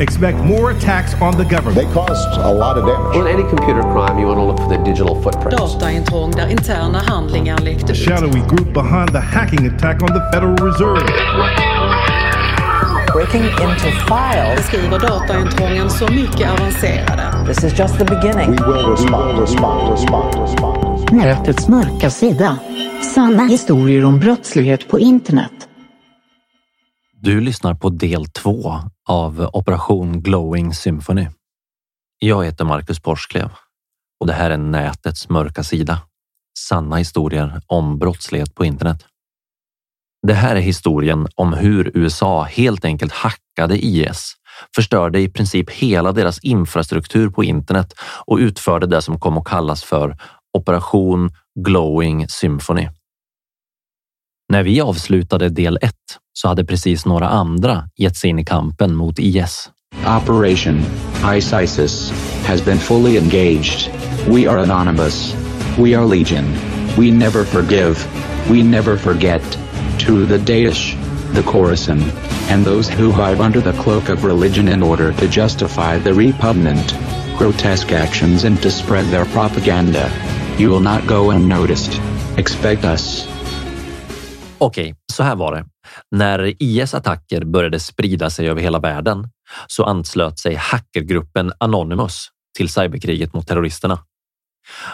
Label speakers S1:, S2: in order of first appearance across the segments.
S1: Expect more attacks on the government.
S2: They caused a lot of damage.
S3: In any computer crime, you want to look for the digital footprints.
S4: Dataintrång där interna handlingar läckte
S1: The
S4: ut.
S1: shadowy group behind the hacking attack on the Federal Reserve.
S5: breaking into files.
S4: Beskriver dataintrången så mycket avancerade.
S5: This is just the beginning.
S2: We will respond, respond, respond, respond.
S6: Nätets mörka sida. Sanna historier om brottslighet på internet.
S7: Du lyssnar på del två av Operation Glowing Symphony. Jag heter Marcus Porsklev och det här är nätets mörka sida. Sanna historier om brottslighet på internet. Det här är historien om hur USA helt enkelt hackade IS, förstörde i princip hela deras infrastruktur på internet och utförde det som kom att kallas för Operation Glowing Symphony. När vi avslutade del 1 så hade precis några andra gett sig in i kampen mot IS.
S8: Operation ISIS has been fully engaged. We are anonymous. We are legion. We never forgive. We never forget. To the Daesh, the Khorasan, and those who hide under the cloak of religion in order to justify the repugnant, grotesque actions and to spread their propaganda. You will not go unnoticed. Expect us.
S7: Okej, så här var det. När IS attacker började sprida sig över hela världen så anslöt sig hackergruppen Anonymous till cyberkriget mot terroristerna.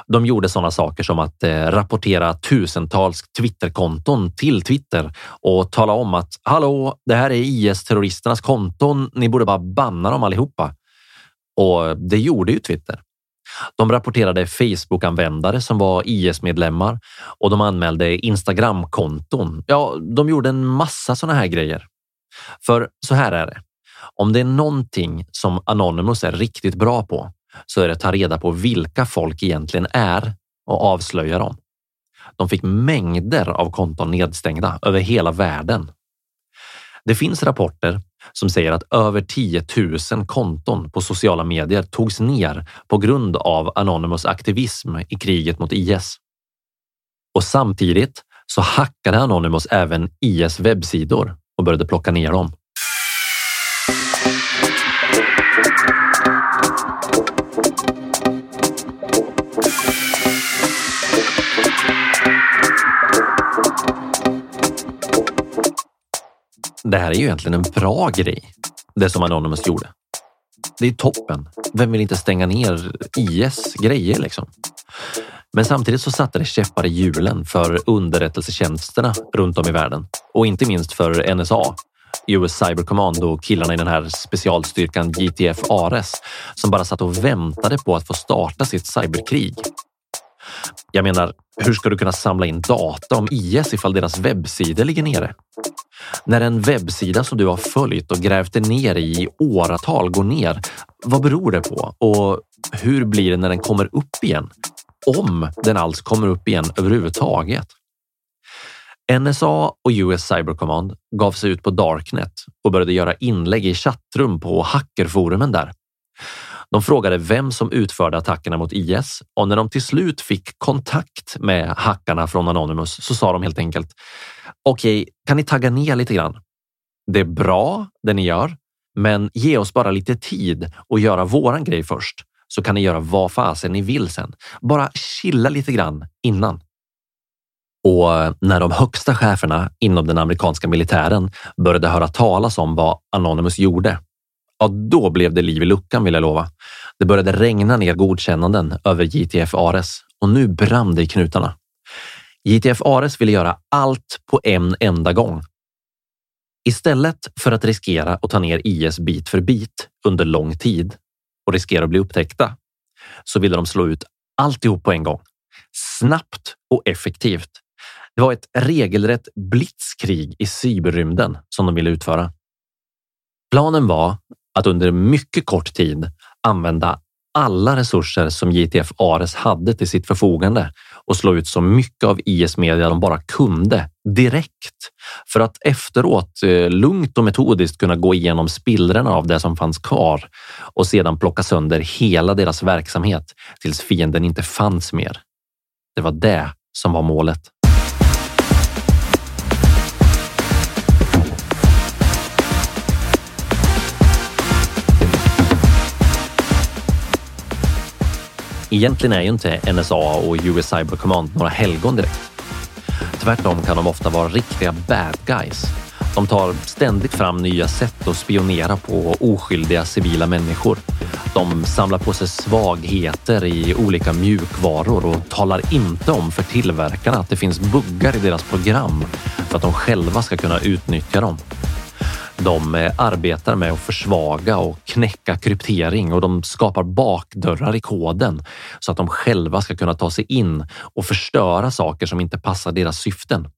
S7: De gjorde sådana saker som att eh, rapportera tusentals Twitterkonton till Twitter och tala om att hallå, det här är IS-terroristernas konton. Ni borde bara banna dem allihopa. Och det gjorde ju Twitter. De rapporterade Facebook-användare som var IS-medlemmar och de anmälde Instagram-konton. Ja, de gjorde en massa sådana här grejer. För så här är det. Om det är någonting som Anonymous är riktigt bra på så är det att ta reda på vilka folk egentligen är och avslöja dem. De fick mängder av konton nedstängda över hela världen. Det finns rapporter som säger att över 10 000 konton på sociala medier togs ner på grund av Anonymous aktivism i kriget mot IS. Och samtidigt så hackade Anonymous även IS webbsidor och började plocka ner dem. Det här är ju egentligen en bra grej, det som Anonymous gjorde. Det är toppen. Vem vill inte stänga ner IS grejer liksom? Men samtidigt så satte det käppar i hjulen för underrättelsetjänsterna runt om i världen och inte minst för NSA, US Cyber Command och killarna i den här specialstyrkan GTF Ares som bara satt och väntade på att få starta sitt cyberkrig. Jag menar, hur ska du kunna samla in data om IS ifall deras webbsidor ligger nere? När en webbsida som du har följt och grävt dig ner i i åratal går ner, vad beror det på? Och hur blir det när den kommer upp igen? om den alls kommer upp igen överhuvudtaget. NSA och US Cyber Command gav sig ut på Darknet och började göra inlägg i chattrum på hackerforumen där. De frågade vem som utförde attackerna mot IS och när de till slut fick kontakt med hackarna från Anonymous så sa de helt enkelt Okej, okay, kan ni tagga ner lite grann? Det är bra det ni gör, men ge oss bara lite tid och göra våran grej först så kan ni göra vad fasen ni vill sen. Bara chilla lite grann innan. Och eh, när de högsta cheferna inom den amerikanska militären började höra talas om vad Anonymous gjorde, ja, då blev det liv i luckan vill jag lova. Det började regna ner godkännanden över JTF Ares och nu brann det i knutarna. JTF Ares ville göra allt på en enda gång. Istället för att riskera att ta ner IS bit för bit under lång tid och riskera att bli upptäckta så ville de slå ut alltihop på en gång. Snabbt och effektivt det var ett regelrätt blitzkrig i cyberrymden som de ville utföra. Planen var att under mycket kort tid använda alla resurser som JTF Ares hade till sitt förfogande och slå ut så mycket av IS media de bara kunde direkt för att efteråt eh, lugnt och metodiskt kunna gå igenom spillrorna av det som fanns kvar och sedan plocka sönder hela deras verksamhet tills fienden inte fanns mer. Det var det som var målet. Egentligen är ju inte NSA och US Cyber Command några helgon direkt. Tvärtom kan de ofta vara riktiga bad guys. De tar ständigt fram nya sätt att spionera på oskyldiga civila människor. De samlar på sig svagheter i olika mjukvaror och talar inte om för tillverkarna att det finns buggar i deras program för att de själva ska kunna utnyttja dem. De eh, arbetar med att försvaga och knäcka kryptering och de skapar bakdörrar i koden så att de själva ska kunna ta sig in och förstöra saker som inte passar deras syften.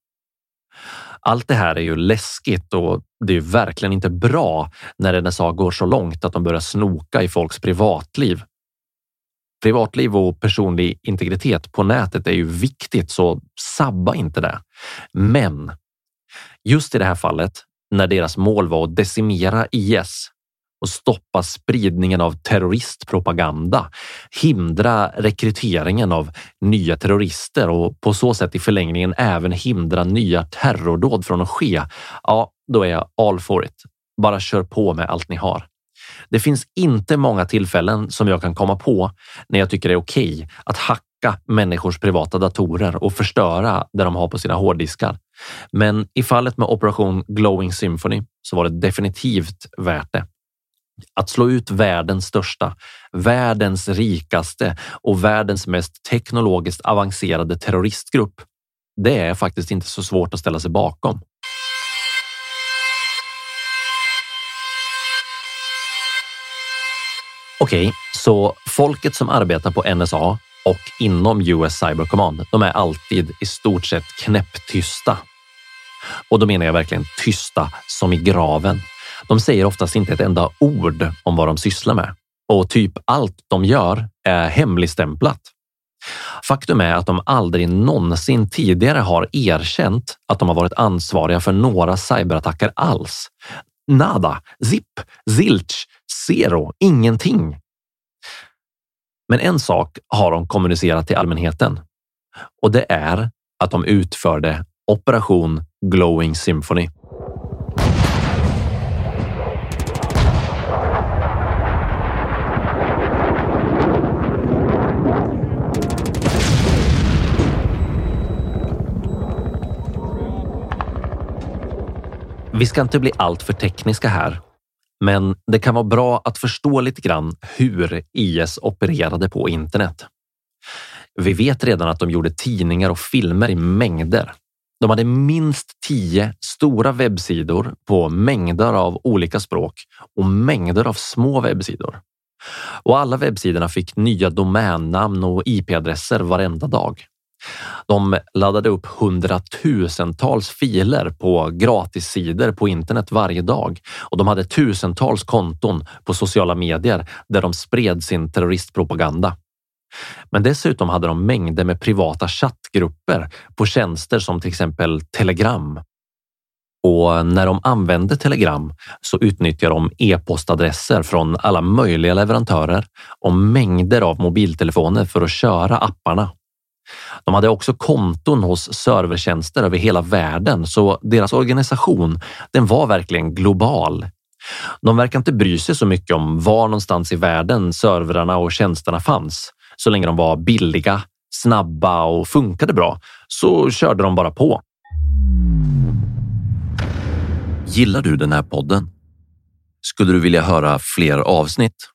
S7: Allt det här är ju läskigt och det är verkligen inte bra när NSA går så långt att de börjar snoka i folks privatliv. Privatliv och personlig integritet på nätet är ju viktigt, så sabba inte det. Men just i det här fallet när deras mål var att decimera IS och stoppa spridningen av terroristpropaganda, hindra rekryteringen av nya terrorister och på så sätt i förlängningen även hindra nya terrordåd från att ske. Ja, då är jag all for it. Bara kör på med allt ni har. Det finns inte många tillfällen som jag kan komma på när jag tycker det är okej okay att hacka människors privata datorer och förstöra det de har på sina hårddiskar. Men i fallet med Operation Glowing Symphony så var det definitivt värt det. Att slå ut världens största, världens rikaste och världens mest teknologiskt avancerade terroristgrupp. Det är faktiskt inte så svårt att ställa sig bakom. Okej, okay, så folket som arbetar på NSA och inom US Cyber Command, de är alltid i stort sett knäpptysta och då menar jag verkligen tysta som i graven. De säger oftast inte ett enda ord om vad de sysslar med och typ allt de gör är hemligstämplat. Faktum är att de aldrig någonsin tidigare har erkänt att de har varit ansvariga för några cyberattacker alls. Nada, zip, zilch, zero, ingenting. Men en sak har de kommunicerat till allmänheten och det är att de utförde Operation Glowing Symphony. Vi ska inte bli alltför tekniska här, men det kan vara bra att förstå lite grann hur IS opererade på internet. Vi vet redan att de gjorde tidningar och filmer i mängder de hade minst tio stora webbsidor på mängder av olika språk och mängder av små webbsidor. Och alla webbsidorna fick nya domännamn och IP-adresser varenda dag. De laddade upp hundratusentals filer på gratissidor på internet varje dag och de hade tusentals konton på sociala medier där de spred sin terroristpropaganda. Men dessutom hade de mängder med privata chattgrupper på tjänster som till exempel Telegram. Och när de använde Telegram så utnyttjade de e-postadresser från alla möjliga leverantörer och mängder av mobiltelefoner för att köra apparna. De hade också konton hos servertjänster över hela världen, så deras organisation den var verkligen global. De verkar inte bry sig så mycket om var någonstans i världen servrarna och tjänsterna fanns. Så länge de var billiga, snabba och funkade bra så körde de bara på. Gillar du den här podden? Skulle du vilja höra fler avsnitt?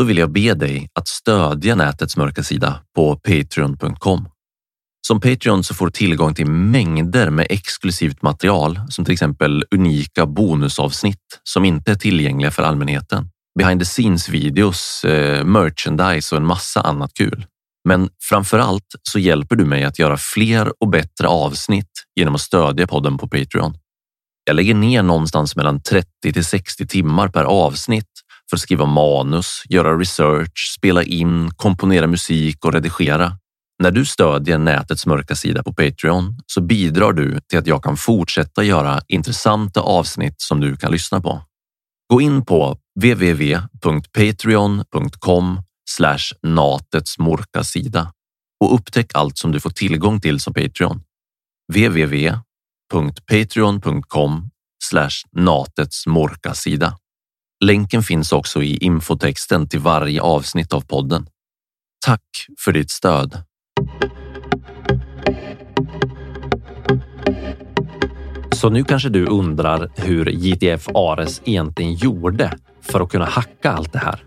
S7: Då vill jag be dig att stödja nätets mörka sida på patreon.com. Som Patreon så får du tillgång till mängder med exklusivt material som till exempel unika bonusavsnitt som inte är tillgängliga för allmänheten. Behind the scenes videos, eh, merchandise och en massa annat kul. Men framför allt så hjälper du mig att göra fler och bättre avsnitt genom att stödja podden på Patreon. Jag lägger ner någonstans mellan 30 till 60 timmar per avsnitt för att skriva manus, göra research, spela in, komponera musik och redigera. När du stödjer nätets mörka sida på Patreon så bidrar du till att jag kan fortsätta göra intressanta avsnitt som du kan lyssna på. Gå in på www.patreon.com natets mörka sida och upptäck allt som du får tillgång till som Patreon. www.patreon.com natets mörka sida. Länken finns också i infotexten till varje avsnitt av podden. Tack för ditt stöd. Så nu kanske du undrar hur JTF Ares egentligen gjorde för att kunna hacka allt det här.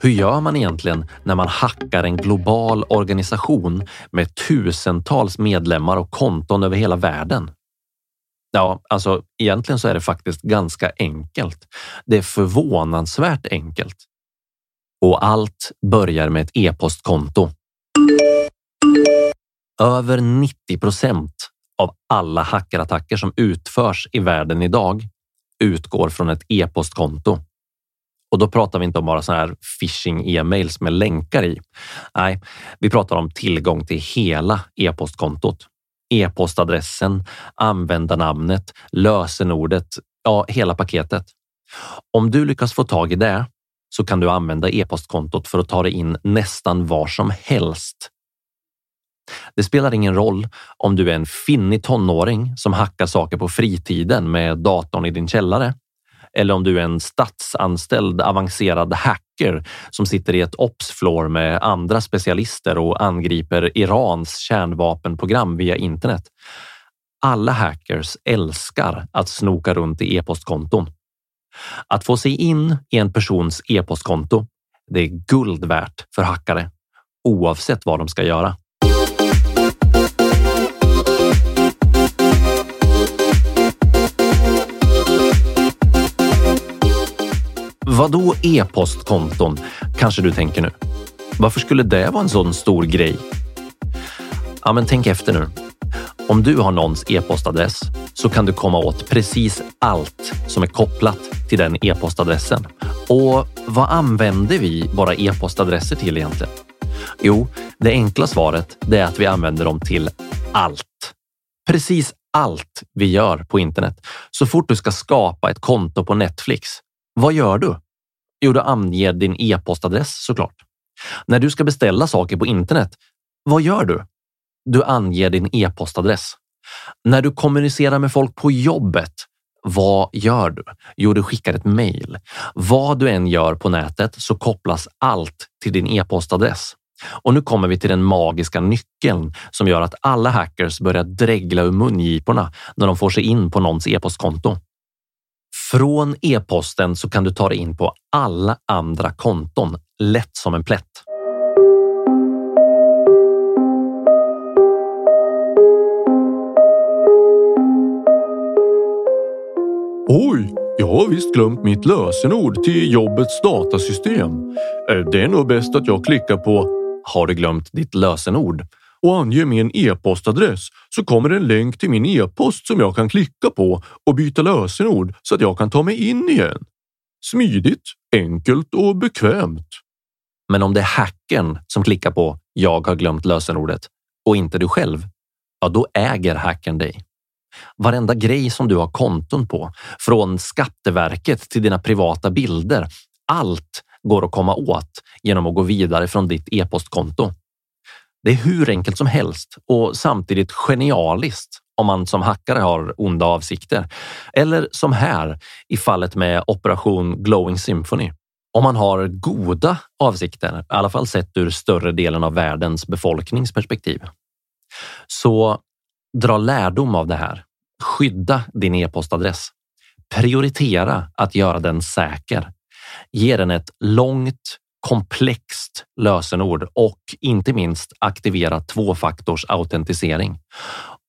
S7: Hur gör man egentligen när man hackar en global organisation med tusentals medlemmar och konton över hela världen? Ja, alltså egentligen så är det faktiskt ganska enkelt. Det är förvånansvärt enkelt. Och allt börjar med ett e-postkonto. Över 90 procent av alla hackerattacker som utförs i världen idag utgår från ett e-postkonto. Och då pratar vi inte om bara så här phishing e-mails med länkar i. Nej, vi pratar om tillgång till hela e-postkontot e-postadressen, användarnamnet, lösenordet, ja, hela paketet. Om du lyckas få tag i det så kan du använda e-postkontot för att ta dig in nästan var som helst. Det spelar ingen roll om du är en finnig tonåring som hackar saker på fritiden med datorn i din källare eller om du är en statsanställd avancerad hacker som sitter i ett ops-floor med andra specialister och angriper Irans kärnvapenprogram via internet. Alla hackers älskar att snoka runt i e-postkonton. Att få sig in i en persons e-postkonto, det är guld värt för hackare oavsett vad de ska göra. Vadå e-postkonton? Kanske du tänker nu. Varför skulle det vara en sån stor grej? Ja, men tänk efter nu. Om du har någons e-postadress så kan du komma åt precis allt som är kopplat till den e-postadressen. Och vad använder vi våra e-postadresser till egentligen? Jo, det enkla svaret är att vi använder dem till allt. Precis allt vi gör på internet. Så fort du ska skapa ett konto på Netflix, vad gör du? Jo, du anger din e-postadress såklart. När du ska beställa saker på internet, vad gör du? Du anger din e-postadress. När du kommunicerar med folk på jobbet, vad gör du? Jo, du skickar ett mejl. Vad du än gör på nätet så kopplas allt till din e-postadress. Och nu kommer vi till den magiska nyckeln som gör att alla hackers börjar dregla ur mungiporna när de får sig in på någons e-postkonto. Från e-posten så kan du ta dig in på alla andra konton lätt som en plätt.
S9: Oj, jag har visst glömt mitt lösenord till jobbets datasystem. Eh, det är nog bäst att jag klickar på
S7: Har du glömt ditt lösenord?
S9: Och anger min e-postadress så kommer en länk till min e-post som jag kan klicka på och byta lösenord så att jag kan ta mig in igen. Smidigt, enkelt och bekvämt.
S7: Men om det är hackern som klickar på “jag har glömt lösenordet” och inte du själv, ja då äger hackern dig. Varenda grej som du har konton på, från Skatteverket till dina privata bilder, allt går att komma åt genom att gå vidare från ditt e-postkonto. Det är hur enkelt som helst och samtidigt genialiskt om man som hackare har onda avsikter. Eller som här i fallet med Operation Glowing Symphony. Om man har goda avsikter, i alla fall sett ur större delen av världens befolkningsperspektiv. Så dra lärdom av det här. Skydda din e-postadress. Prioritera att göra den säker. Ge den ett långt, komplext lösenord och inte minst aktivera tvåfaktors autentisering.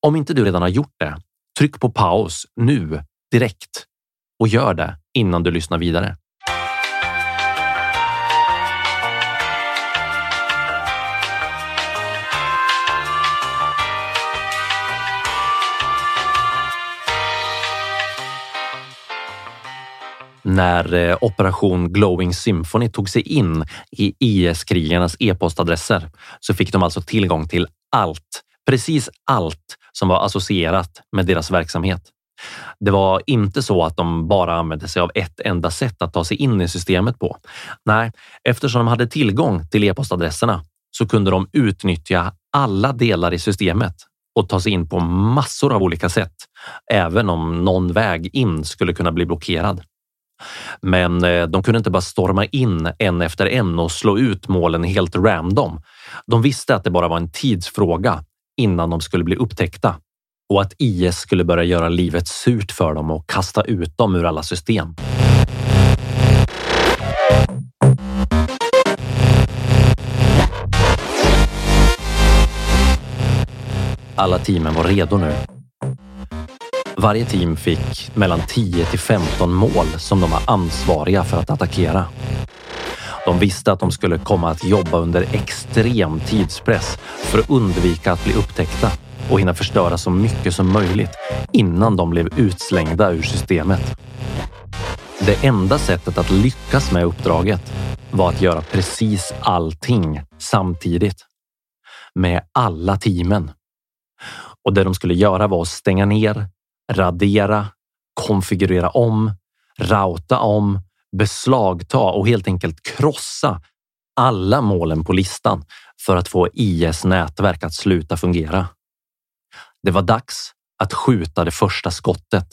S7: Om inte du redan har gjort det, tryck på paus nu direkt och gör det innan du lyssnar vidare. När eh, Operation Glowing Symphony tog sig in i IS-krigarnas e-postadresser så fick de alltså tillgång till allt, precis allt som var associerat med deras verksamhet. Det var inte så att de bara använde sig av ett enda sätt att ta sig in i systemet på. Nej, eftersom de hade tillgång till e-postadresserna så kunde de utnyttja alla delar i systemet och ta sig in på massor av olika sätt, även om någon väg in skulle kunna bli blockerad. Men eh, de kunde inte bara storma in en efter en och slå ut målen helt random. De visste att det bara var en tidsfråga innan de skulle bli upptäckta och att IS skulle börja göra livet surt för dem och kasta ut dem ur alla system. Alla teamen var redo nu varje team fick mellan 10 till 15 mål som de var ansvariga för att attackera. De visste att de skulle komma att jobba under extrem tidspress för att undvika att bli upptäckta och hinna förstöra så mycket som möjligt innan de blev utslängda ur systemet. Det enda sättet att lyckas med uppdraget var att göra precis allting samtidigt. Med alla teamen. Och det de skulle göra var att stänga ner radera, konfigurera om, routa om, beslagta och helt enkelt krossa alla målen på listan för att få IS nätverk att sluta fungera. Det var dags att skjuta det första skottet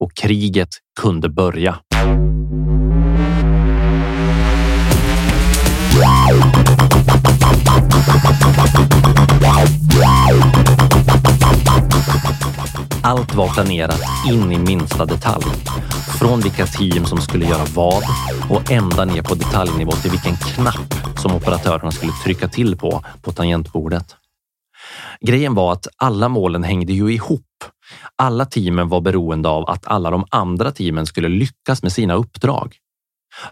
S7: och kriget kunde börja. Allt var planerat in i minsta detalj. Från vilka team som skulle göra vad och ända ner på detaljnivå till vilken knapp som operatörerna skulle trycka till på på tangentbordet. Grejen var att alla målen hängde ju ihop. Alla teamen var beroende av att alla de andra teamen skulle lyckas med sina uppdrag.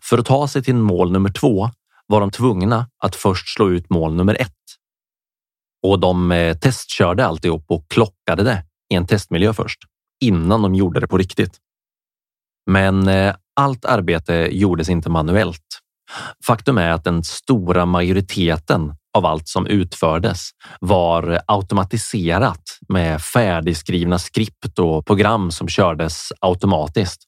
S7: För att ta sig till mål nummer två var de tvungna att först slå ut mål nummer ett. Och de eh, testkörde alltihop och klockade det i en testmiljö först innan de gjorde det på riktigt. Men eh, allt arbete gjordes inte manuellt. Faktum är att den stora majoriteten av allt som utfördes var automatiserat med färdigskrivna skript och program som kördes automatiskt.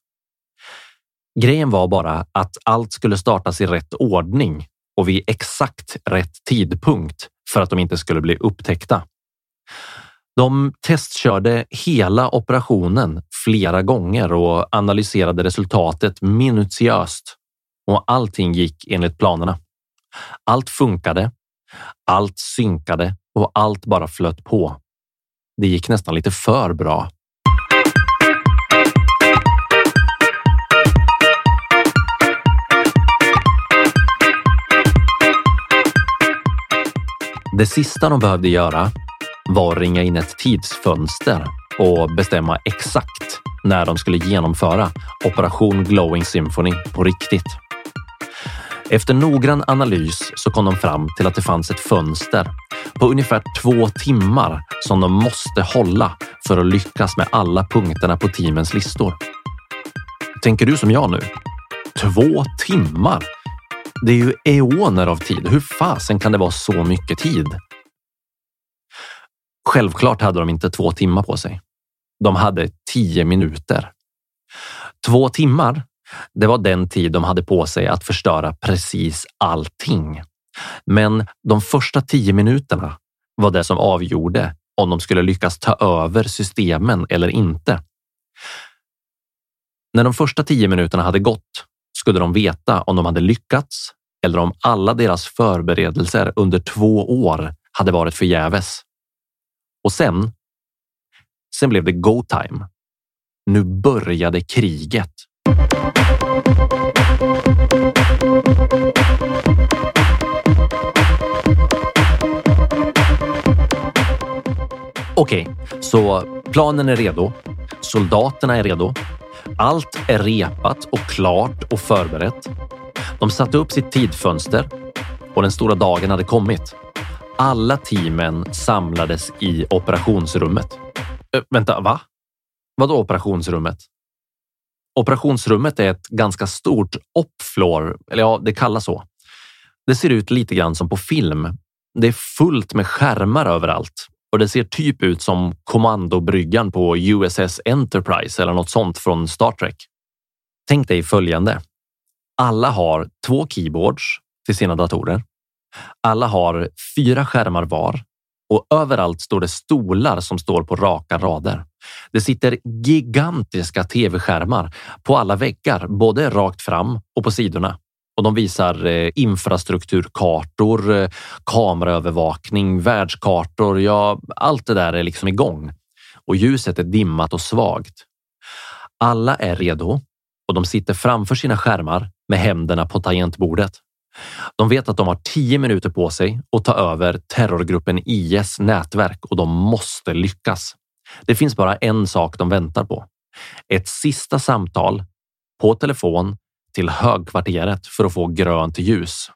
S7: Grejen var bara att allt skulle startas i rätt ordning och vid exakt rätt tidpunkt för att de inte skulle bli upptäckta. De testkörde hela operationen flera gånger och analyserade resultatet minutiöst och allting gick enligt planerna. Allt funkade, allt synkade och allt bara flöt på. Det gick nästan lite för bra. Det sista de behövde göra var att ringa in ett tidsfönster och bestämma exakt när de skulle genomföra Operation Glowing Symphony på riktigt. Efter noggrann analys så kom de fram till att det fanns ett fönster på ungefär två timmar som de måste hålla för att lyckas med alla punkterna på teamens listor. Tänker du som jag nu? Två timmar? Det är ju eoner av tid. Hur fasen kan det vara så mycket tid? Självklart hade de inte två timmar på sig. De hade tio minuter. Två timmar, det var den tid de hade på sig att förstöra precis allting. Men de första tio minuterna var det som avgjorde om de skulle lyckas ta över systemen eller inte. När de första tio minuterna hade gått skulle de veta om de hade lyckats eller om alla deras förberedelser under två år hade varit förgäves. Och sen, sen blev det go time. Nu började kriget. Okej, okay, så planen är redo. Soldaterna är redo. Allt är repat och klart och förberett. De satte upp sitt tidfönster och den stora dagen hade kommit. Alla teamen samlades i operationsrummet. Äh, vänta, va? Vadå operationsrummet? Operationsrummet är ett ganska stort opfloor, eller ja, det kallas så. Det ser ut lite grann som på film. Det är fullt med skärmar överallt och det ser typ ut som kommandobryggan på USS Enterprise eller något sånt från Star Trek. Tänk dig följande. Alla har två keyboards till sina datorer. Alla har fyra skärmar var och överallt står det stolar som står på raka rader. Det sitter gigantiska tv-skärmar på alla väggar, både rakt fram och på sidorna. Och de visar eh, infrastrukturkartor, eh, kameraövervakning, världskartor. Ja, allt det där är liksom igång och ljuset är dimmat och svagt. Alla är redo och de sitter framför sina skärmar med händerna på tangentbordet. De vet att de har tio minuter på sig att ta över terrorgruppen IS nätverk och de måste lyckas. Det finns bara en sak de väntar på. Ett sista samtal på telefon till högkvarteret för att få grönt ljus.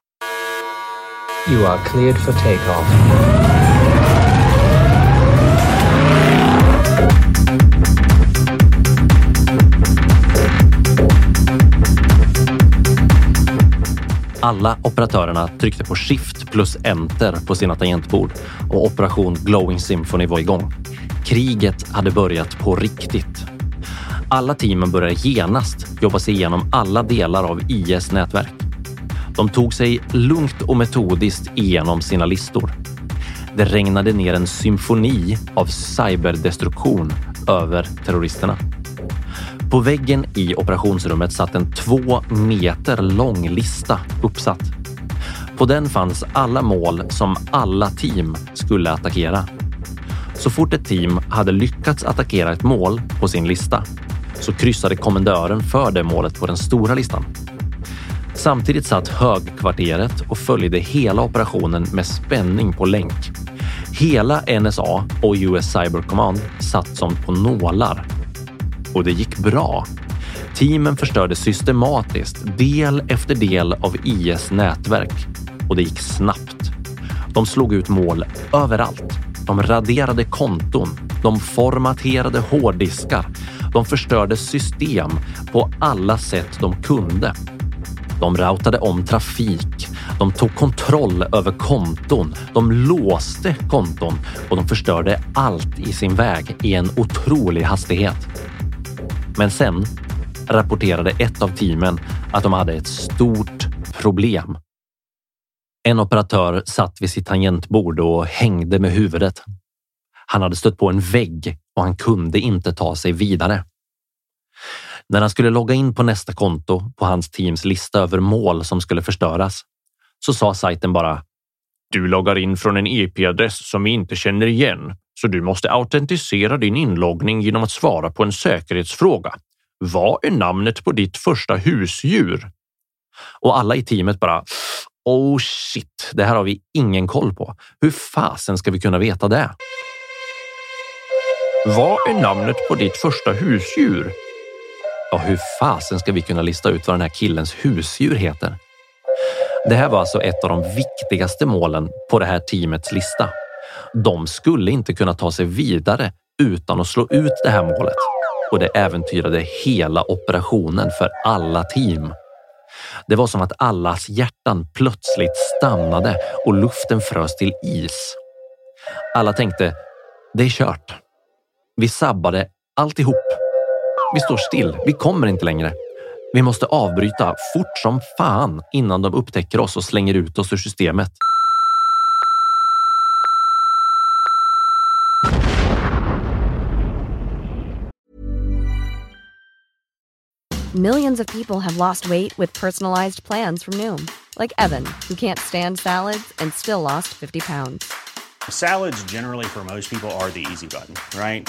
S10: You are cleared for takeoff.
S7: Alla operatörerna tryckte på shift plus enter på sina tangentbord och operation Glowing Symphony var igång. Kriget hade börjat på riktigt. Alla teamen började genast jobba sig igenom alla delar av IS nätverk. De tog sig lugnt och metodiskt igenom sina listor. Det regnade ner en symfoni av cyberdestruktion över terroristerna. På väggen i operationsrummet satt en två meter lång lista uppsatt. På den fanns alla mål som alla team skulle attackera. Så fort ett team hade lyckats attackera ett mål på sin lista så kryssade kommendören för det målet på den stora listan. Samtidigt satt högkvarteret och följde hela operationen med spänning på länk. Hela NSA och US Cyber Command satt som på nålar. Och det gick bra. Teamen förstörde systematiskt del efter del av IS nätverk och det gick snabbt. De slog ut mål överallt. De raderade konton. De formaterade hårddiskar. De förstörde system på alla sätt de kunde. De routade om trafik. De tog kontroll över konton. De låste konton och de förstörde allt i sin väg i en otrolig hastighet. Men sen rapporterade ett av teamen att de hade ett stort problem. En operatör satt vid sitt tangentbord och hängde med huvudet. Han hade stött på en vägg och han kunde inte ta sig vidare. När han skulle logga in på nästa konto på hans teams lista över mål som skulle förstöras så sa sajten bara Du loggar in från en e IP-adress som vi inte känner igen, så du måste autentisera din inloggning genom att svara på en säkerhetsfråga. Vad är namnet på ditt första husdjur? Och alla i teamet bara Oh shit, det här har vi ingen koll på. Hur fasen ska vi kunna veta det? Vad är namnet på ditt första husdjur? Ja, hur fasen ska vi kunna lista ut vad den här killens husdjur heter? Det här var alltså ett av de viktigaste målen på det här teamets lista. De skulle inte kunna ta sig vidare utan att slå ut det här målet och det äventyrade hela operationen för alla team. Det var som att allas hjärtan plötsligt stannade och luften frös till is. Alla tänkte, det är kört. Vi sabbade alltihop. Vi står still. Vi kommer inte längre. Vi måste avbryta fort som fan innan de upptäcker oss och slänger ut oss ur systemet.
S11: Millions of people have lost weight with personalized plans from Noom, like Evan, who can't stand salads and still lost 50 pounds.
S12: Salads, generally, for most people, are the easy button, right?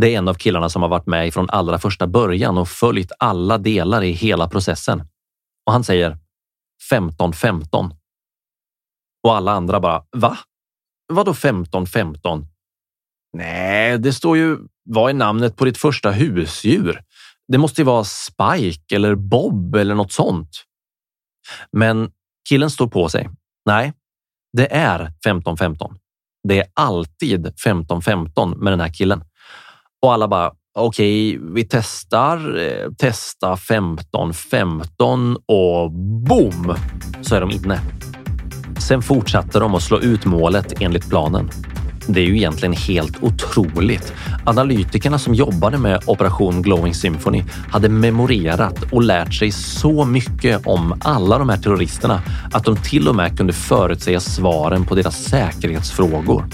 S7: Det är en av killarna som har varit med från allra första början och följt alla delar i hela processen. Och han säger 15-15. Och alla andra bara, va? Vadå 15-15? Nej, det står ju, vad är namnet på ditt första husdjur? Det måste ju vara Spike eller Bob eller något sånt. Men killen står på sig. Nej, det är 15-15. Det är alltid 15-15 med den här killen. Och alla bara, okej, okay, vi testar, eh, testa 15-15 och boom så är de inne. Sen fortsatte de att slå ut målet enligt planen. Det är ju egentligen helt otroligt. Analytikerna som jobbade med Operation Glowing Symphony hade memorerat och lärt sig så mycket om alla de här terroristerna att de till och med kunde förutsäga svaren på deras säkerhetsfrågor.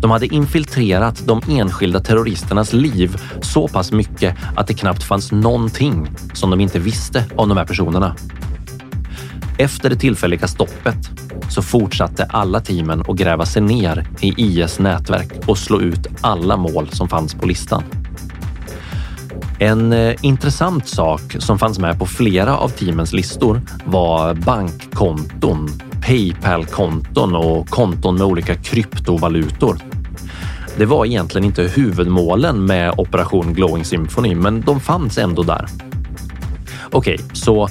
S7: De hade infiltrerat de enskilda terroristernas liv så pass mycket att det knappt fanns någonting som de inte visste om de här personerna. Efter det tillfälliga stoppet så fortsatte alla teamen att gräva sig ner i IS nätverk och slå ut alla mål som fanns på listan. En eh, intressant sak som fanns med på flera av teamens listor var bankkonton, Paypal-konton och konton med olika kryptovalutor. Det var egentligen inte huvudmålen med Operation Glowing Symphony, men de fanns ändå där. Okej, okay, så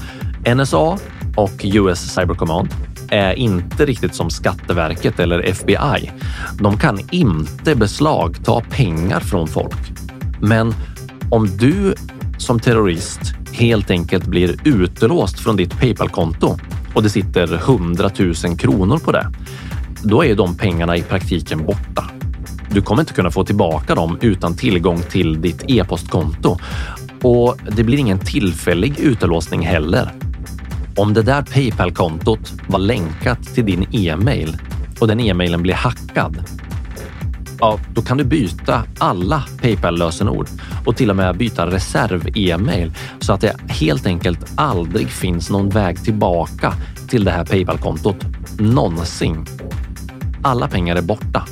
S7: NSA och US Cyber Command är inte riktigt som Skatteverket eller FBI. De kan inte beslagta pengar från folk. Men om du som terrorist helt enkelt blir utelåst från ditt Paypal-konto och det sitter 100 000 kronor på det, då är de pengarna i praktiken borta. Du kommer inte kunna få tillbaka dem utan tillgång till ditt e-postkonto och det blir ingen tillfällig utelåsning heller. Om det där Paypal-kontot var länkat till din e-mail och den e-mailen blir hackad, ja, då kan du byta alla Paypal-lösenord och till och med byta reserv-e-mail så att det helt enkelt aldrig finns någon väg tillbaka till det här Paypal-kontot. Någonsin. Alla pengar är borta.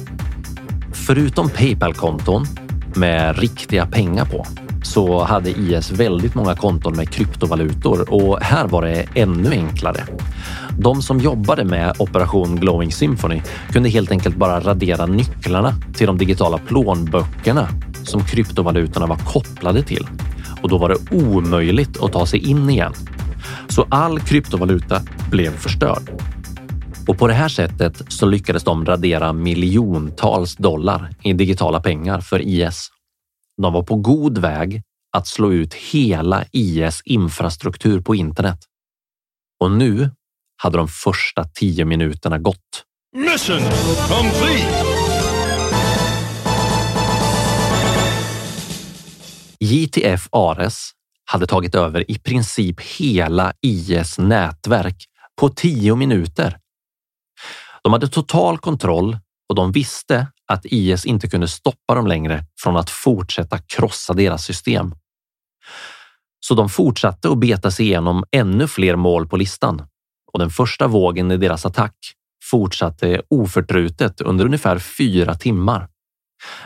S7: Förutom Paypal-konton med riktiga pengar på så hade IS väldigt många konton med kryptovalutor och här var det ännu enklare. De som jobbade med Operation Glowing Symphony kunde helt enkelt bara radera nycklarna till de digitala plånböckerna som kryptovalutorna var kopplade till och då var det omöjligt att ta sig in igen. Så all kryptovaluta blev förstörd. Och på det här sättet så lyckades de radera miljontals dollar i digitala pengar för IS. De var på god väg att slå ut hela IS infrastruktur på internet. Och nu hade de första tio minuterna gått.
S1: Mission complete!
S7: JTF Ares hade tagit över i princip hela IS nätverk på tio minuter. De hade total kontroll och de visste att IS inte kunde stoppa dem längre från att fortsätta krossa deras system. Så de fortsatte att beta sig igenom ännu fler mål på listan och den första vågen i deras attack fortsatte oförtrutet under ungefär fyra timmar.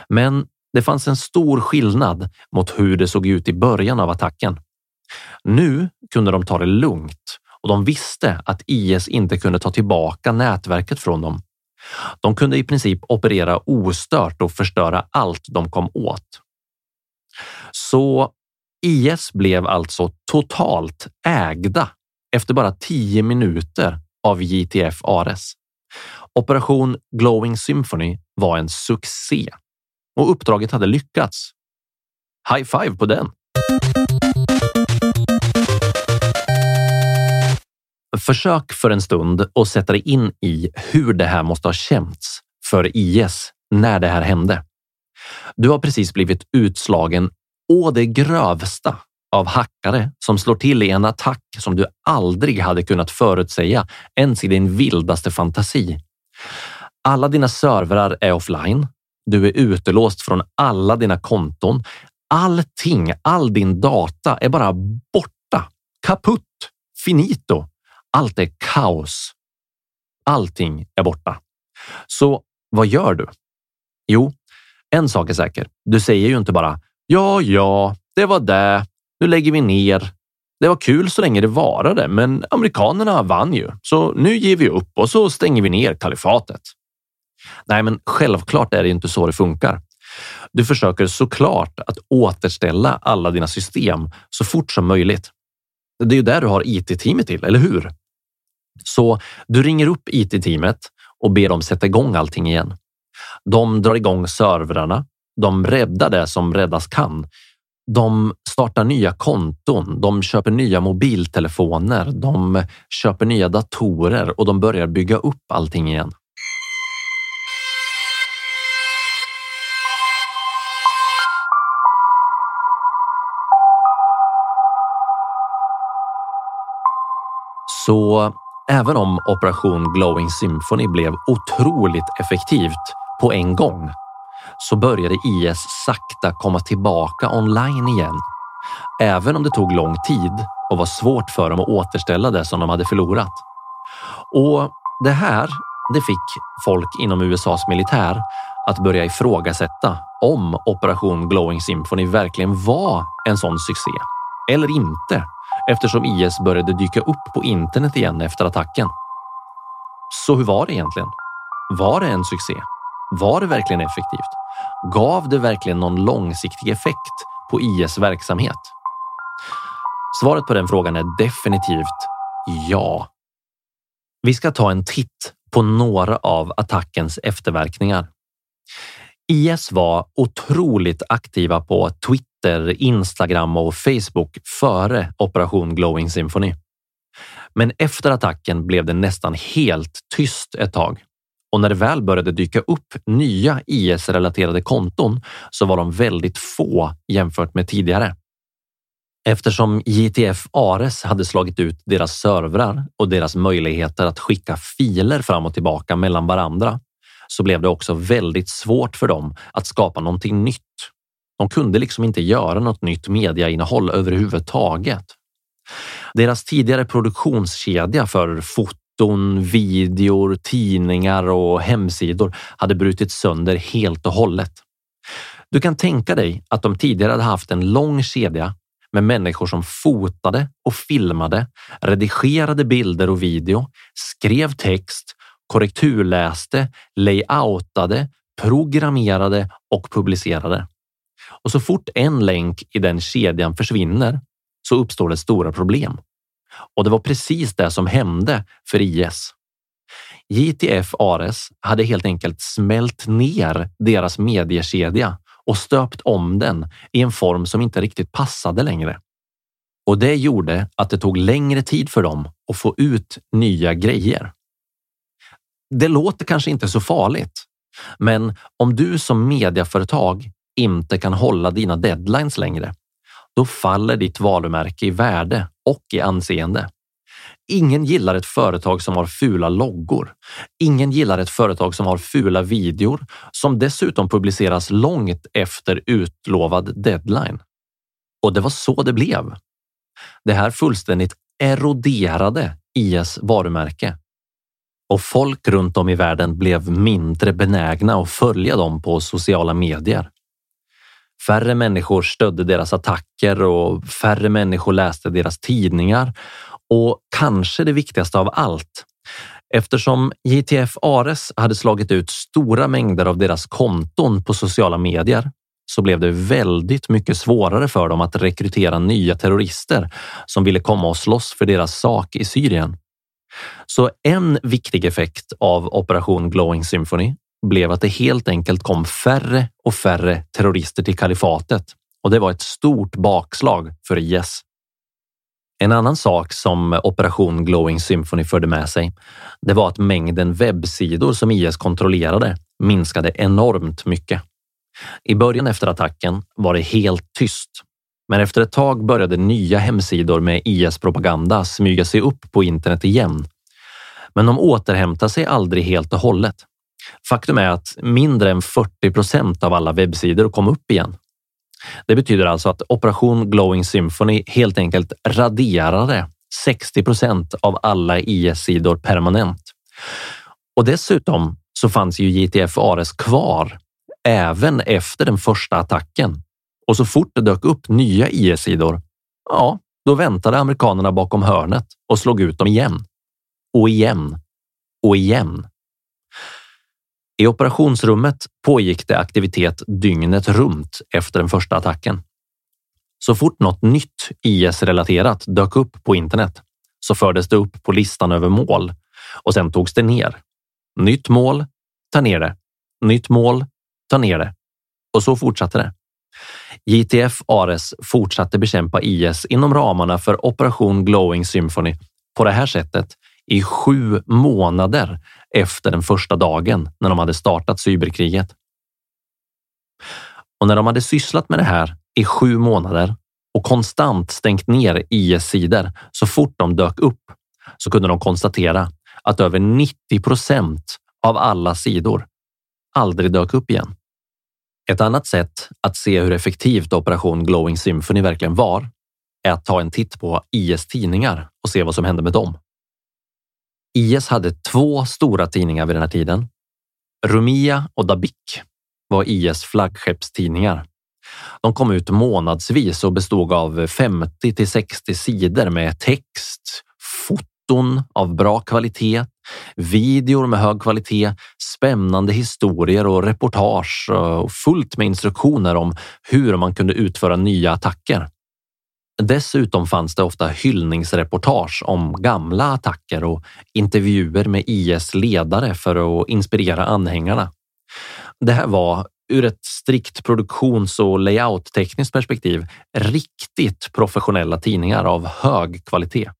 S7: Men det fanns en stor skillnad mot hur det såg ut i början av attacken. Nu kunde de ta det lugnt och de visste att IS inte kunde ta tillbaka nätverket från dem. De kunde i princip operera ostört och förstöra allt de kom åt. Så IS blev alltså totalt ägda efter bara tio minuter av JTF Ares. Operation Glowing Symphony var en succé och uppdraget hade lyckats. High five på den! Försök för en stund och sätta dig in i hur det här måste ha känts för IS när det här hände. Du har precis blivit utslagen å det grövsta av hackare som slår till i en attack som du aldrig hade kunnat förutsäga ens i din vildaste fantasi. Alla dina servrar är offline. Du är utelåst från alla dina konton. Allting, all din data är bara borta. Kaputt. Finito. Allt är kaos. Allting är borta. Så vad gör du? Jo, en sak är säker. Du säger ju inte bara ja, ja, det var det. Nu lägger vi ner. Det var kul så länge det varade, men amerikanerna vann ju, så nu ger vi upp och så stänger vi ner kalifatet. Nej, men självklart är det inte så det funkar. Du försöker såklart att återställa alla dina system så fort som möjligt. Det är ju där du har IT-teamet till, eller hur? Så du ringer upp IT-teamet och ber dem sätta igång allting igen. De drar igång servrarna. De räddar det som räddas kan. De startar nya konton. De köper nya mobiltelefoner. De köper nya datorer och de börjar bygga upp allting igen. Så även om Operation Glowing Symphony blev otroligt effektivt på en gång så började IS sakta komma tillbaka online igen. Även om det tog lång tid och var svårt för dem att återställa det som de hade förlorat. Och det här, det fick folk inom USAs militär att börja ifrågasätta om Operation Glowing Symphony verkligen var en sån succé eller inte eftersom IS började dyka upp på internet igen efter attacken. Så hur var det egentligen? Var det en succé? Var det verkligen effektivt? Gav det verkligen någon långsiktig effekt på IS verksamhet? Svaret på den frågan är definitivt ja. Vi ska ta en titt på några av attackens efterverkningar. IS var otroligt aktiva på Twitter, Instagram och Facebook före operation Glowing Symphony. Men efter attacken blev det nästan helt tyst ett tag och när det väl började dyka upp nya IS-relaterade konton så var de väldigt få jämfört med tidigare. Eftersom JTF Ares hade slagit ut deras servrar och deras möjligheter att skicka filer fram och tillbaka mellan varandra så blev det också väldigt svårt för dem att skapa någonting nytt. De kunde liksom inte göra något nytt mediainnehåll överhuvudtaget. Deras tidigare produktionskedja för foton, videor, tidningar och hemsidor hade brutit sönder helt och hållet. Du kan tänka dig att de tidigare hade haft en lång kedja med människor som fotade och filmade, redigerade bilder och video, skrev text korrekturläste, layoutade, programmerade och publicerade. Och så fort en länk i den kedjan försvinner så uppstår det stora problem. Och det var precis det som hände för IS. JTF Ares hade helt enkelt smält ner deras mediekedja och stöpt om den i en form som inte riktigt passade längre. Och det gjorde att det tog längre tid för dem att få ut nya grejer. Det låter kanske inte så farligt, men om du som mediaföretag inte kan hålla dina deadlines längre, då faller ditt varumärke i värde och i anseende. ingen gillar ett företag som har fula loggor. Ingen gillar ett företag som har fula videor som dessutom publiceras långt efter utlovad deadline. Och det var så det blev. Det här fullständigt eroderade IS varumärke och folk runt om i världen blev mindre benägna att följa dem på sociala medier. Färre människor stödde deras attacker och färre människor läste deras tidningar. Och kanske det viktigaste av allt, eftersom JTF Ares hade slagit ut stora mängder av deras konton på sociala medier så blev det väldigt mycket svårare för dem att rekrytera nya terrorister som ville komma och slåss för deras sak i Syrien. Så en viktig effekt av Operation Glowing Symphony blev att det helt enkelt kom färre och färre terrorister till kalifatet och det var ett stort bakslag för IS. En annan sak som Operation Glowing Symphony förde med sig, det var att mängden webbsidor som IS kontrollerade minskade enormt mycket. I början efter attacken var det helt tyst, men efter ett tag började nya hemsidor med IS propaganda smyga sig upp på internet igen. Men de återhämtade sig aldrig helt och hållet. Faktum är att mindre än 40 procent av alla webbsidor kom upp igen. Det betyder alltså att Operation Glowing Symphony helt enkelt raderade 60 procent av alla IS-sidor permanent. Och dessutom så fanns ju JTF Ares kvar även efter den första attacken. Och så fort det dök upp nya IS-sidor, ja, då väntade amerikanerna bakom hörnet och slog ut dem igen. Och igen. Och igen. I operationsrummet pågick det aktivitet dygnet runt efter den första attacken. Så fort något nytt IS-relaterat dök upp på internet så fördes det upp på listan över mål och sen togs det ner. Nytt mål, ta ner det. Nytt mål, ta ner det. Och så fortsatte det. JTF Ares fortsatte bekämpa IS inom ramarna för Operation Glowing Symphony på det här sättet i sju månader efter den första dagen när de hade startat cyberkriget. Och när de hade sysslat med det här i sju månader och konstant stängt ner IS-sidor så fort de dök upp så kunde de konstatera att över 90 procent av alla sidor aldrig dök upp igen. Ett annat sätt att se hur effektivt Operation Glowing Symphony verkligen var är att ta en titt på IS tidningar och se vad som hände med dem. IS hade två stora tidningar vid den här tiden. Rumia och Dabik var IS flaggskeppstidningar. De kom ut månadsvis och bestod av 50 till 60 sidor med text, foton av bra kvalitet, videor med hög kvalitet, spännande historier och reportage och fullt med instruktioner om hur man kunde utföra nya attacker. Dessutom fanns det ofta hyllningsreportage om gamla attacker och intervjuer med IS ledare för att inspirera anhängarna. Det här var ur ett strikt produktions och layout-tekniskt perspektiv riktigt professionella tidningar av hög kvalitet.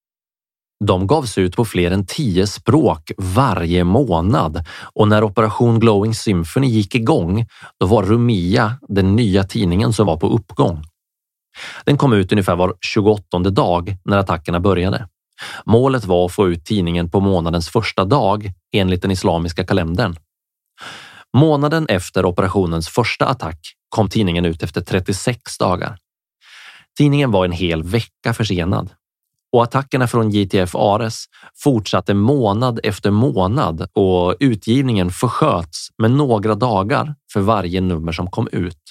S7: De gavs ut på fler än tio språk varje månad och när Operation Glowing Symphony gick igång, då var Rumia den nya tidningen som var på uppgång. Den kom ut ungefär var 28 dag när attackerna började. Målet var att få ut tidningen på månadens första dag enligt den islamiska kalendern. Månaden efter operationens första attack kom tidningen ut efter 36 dagar. Tidningen var en hel vecka försenad och attackerna från JTF Ares fortsatte månad efter månad och utgivningen försköts med några dagar för varje nummer som kom ut.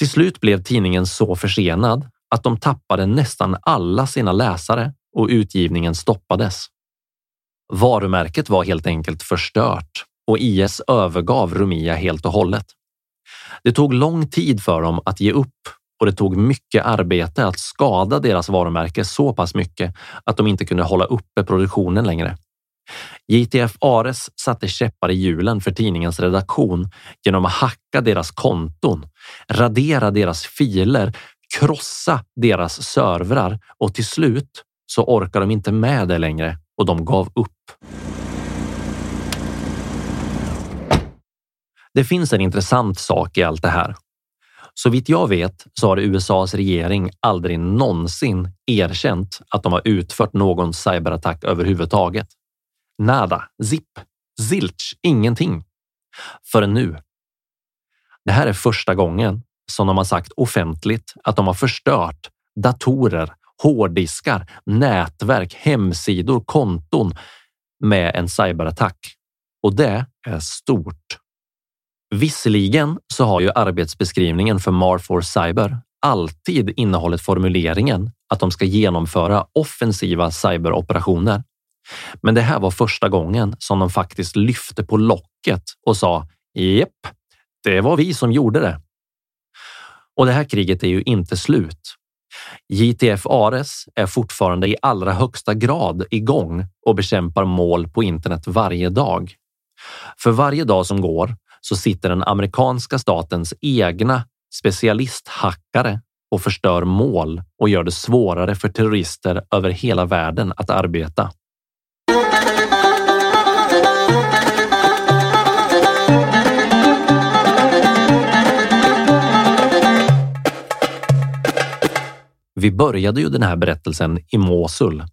S7: Till slut blev tidningen så försenad att de tappade nästan alla sina läsare och utgivningen stoppades. Varumärket var helt enkelt förstört och IS övergav Rumia helt och hållet. Det tog lång tid för dem att ge upp och det tog mycket arbete att skada deras varumärke så pass mycket att de inte kunde hålla uppe produktionen längre. JTF Ares satte käppar i hjulen för tidningens redaktion genom att hacka deras konton, radera deras filer, krossa deras servrar och till slut så orkar de inte med det längre och de gav upp. Det finns en intressant sak i allt det här. Så vitt jag vet så har USAs regering aldrig någonsin erkänt att de har utfört någon cyberattack överhuvudtaget. Nada, zip, zilch, ingenting. Förrän nu. Det här är första gången som de har sagt offentligt att de har förstört datorer, hårddiskar, nätverk, hemsidor, konton med en cyberattack. Och det är stort. Visserligen så har ju arbetsbeskrivningen för Marfor Cyber alltid innehållit formuleringen att de ska genomföra offensiva cyberoperationer. Men det här var första gången som de faktiskt lyfte på locket och sa Jepp, det var vi som gjorde det. Och det här kriget är ju inte slut. JTF Ares är fortfarande i allra högsta grad igång och bekämpar mål på internet varje dag. För varje dag som går så sitter den amerikanska statens egna specialisthackare och förstör mål och gör det svårare för terrorister över hela världen att arbeta. Vi började ju den här berättelsen i Mosul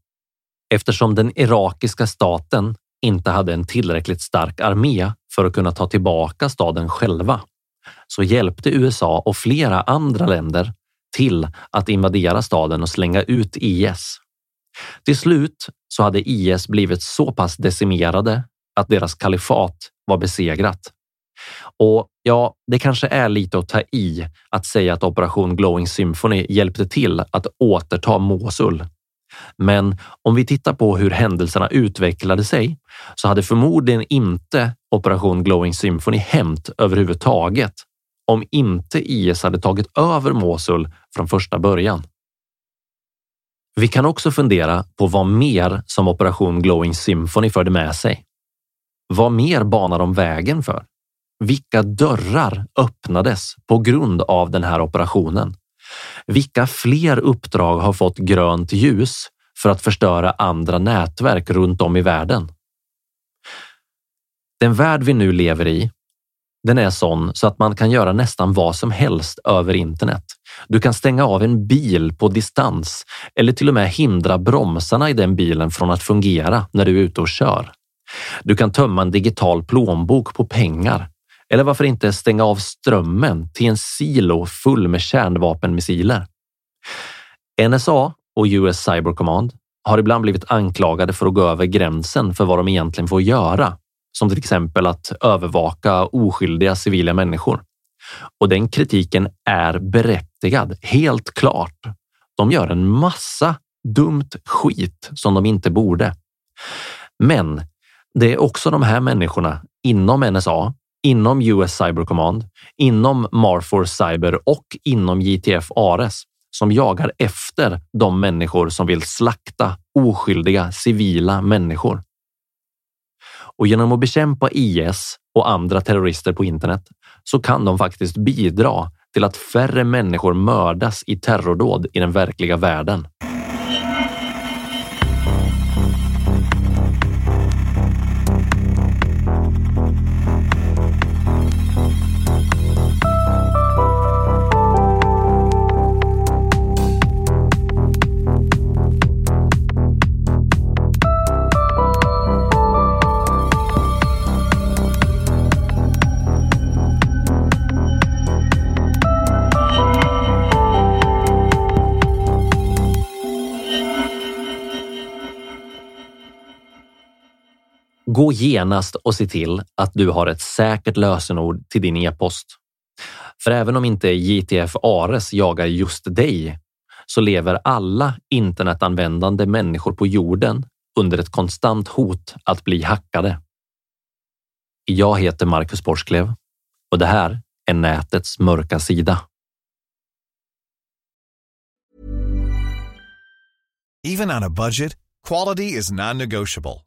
S7: eftersom den irakiska staten inte hade en tillräckligt stark armé för att kunna ta tillbaka staden själva så hjälpte USA och flera andra länder till att invadera staden och slänga ut IS. Till slut så hade IS blivit så pass decimerade att deras kalifat var besegrat. Och ja, det kanske är lite att ta i att säga att Operation Glowing Symphony hjälpte till att återta Mosul. Men om vi tittar på hur händelserna utvecklade sig så hade förmodligen inte Operation Glowing Symphony hänt överhuvudtaget om inte IS hade tagit över Mosul från första början. Vi kan också fundera på vad mer som Operation Glowing Symphony förde med sig. Vad mer banar de vägen för? Vilka dörrar öppnades på grund av den här operationen? Vilka fler uppdrag har fått grönt ljus för att förstöra andra nätverk runt om i världen? Den värld vi nu lever i, den är sån så att man kan göra nästan vad som helst över internet. Du kan stänga av en bil på distans eller till och med hindra bromsarna i den bilen från att fungera när du är ute och kör. Du kan tömma en digital plånbok på pengar eller varför inte stänga av strömmen till en silo full med kärnvapenmissiler? NSA och US Cyber Command har ibland blivit anklagade för att gå över gränsen för vad de egentligen får göra, som till exempel att övervaka oskyldiga civila människor. Och den kritiken är berättigad, helt klart. De gör en massa dumt skit som de inte borde. Men det är också de här människorna inom NSA inom US Cyber Command, inom Marfor Cyber och inom JTF Ares som jagar efter de människor som vill slakta oskyldiga civila människor. Och genom att bekämpa IS och andra terrorister på internet så kan de faktiskt bidra till att färre människor mördas i terrordåd i den verkliga världen. Gå genast och se till att du har ett säkert lösenord till din e-post. För även om inte JTF Ares jagar just dig så lever alla internetanvändande människor på jorden under ett konstant hot att bli hackade. Jag heter Marcus Borsklev och det här är nätets mörka sida.
S13: Even on a budget, quality is non-negotiable.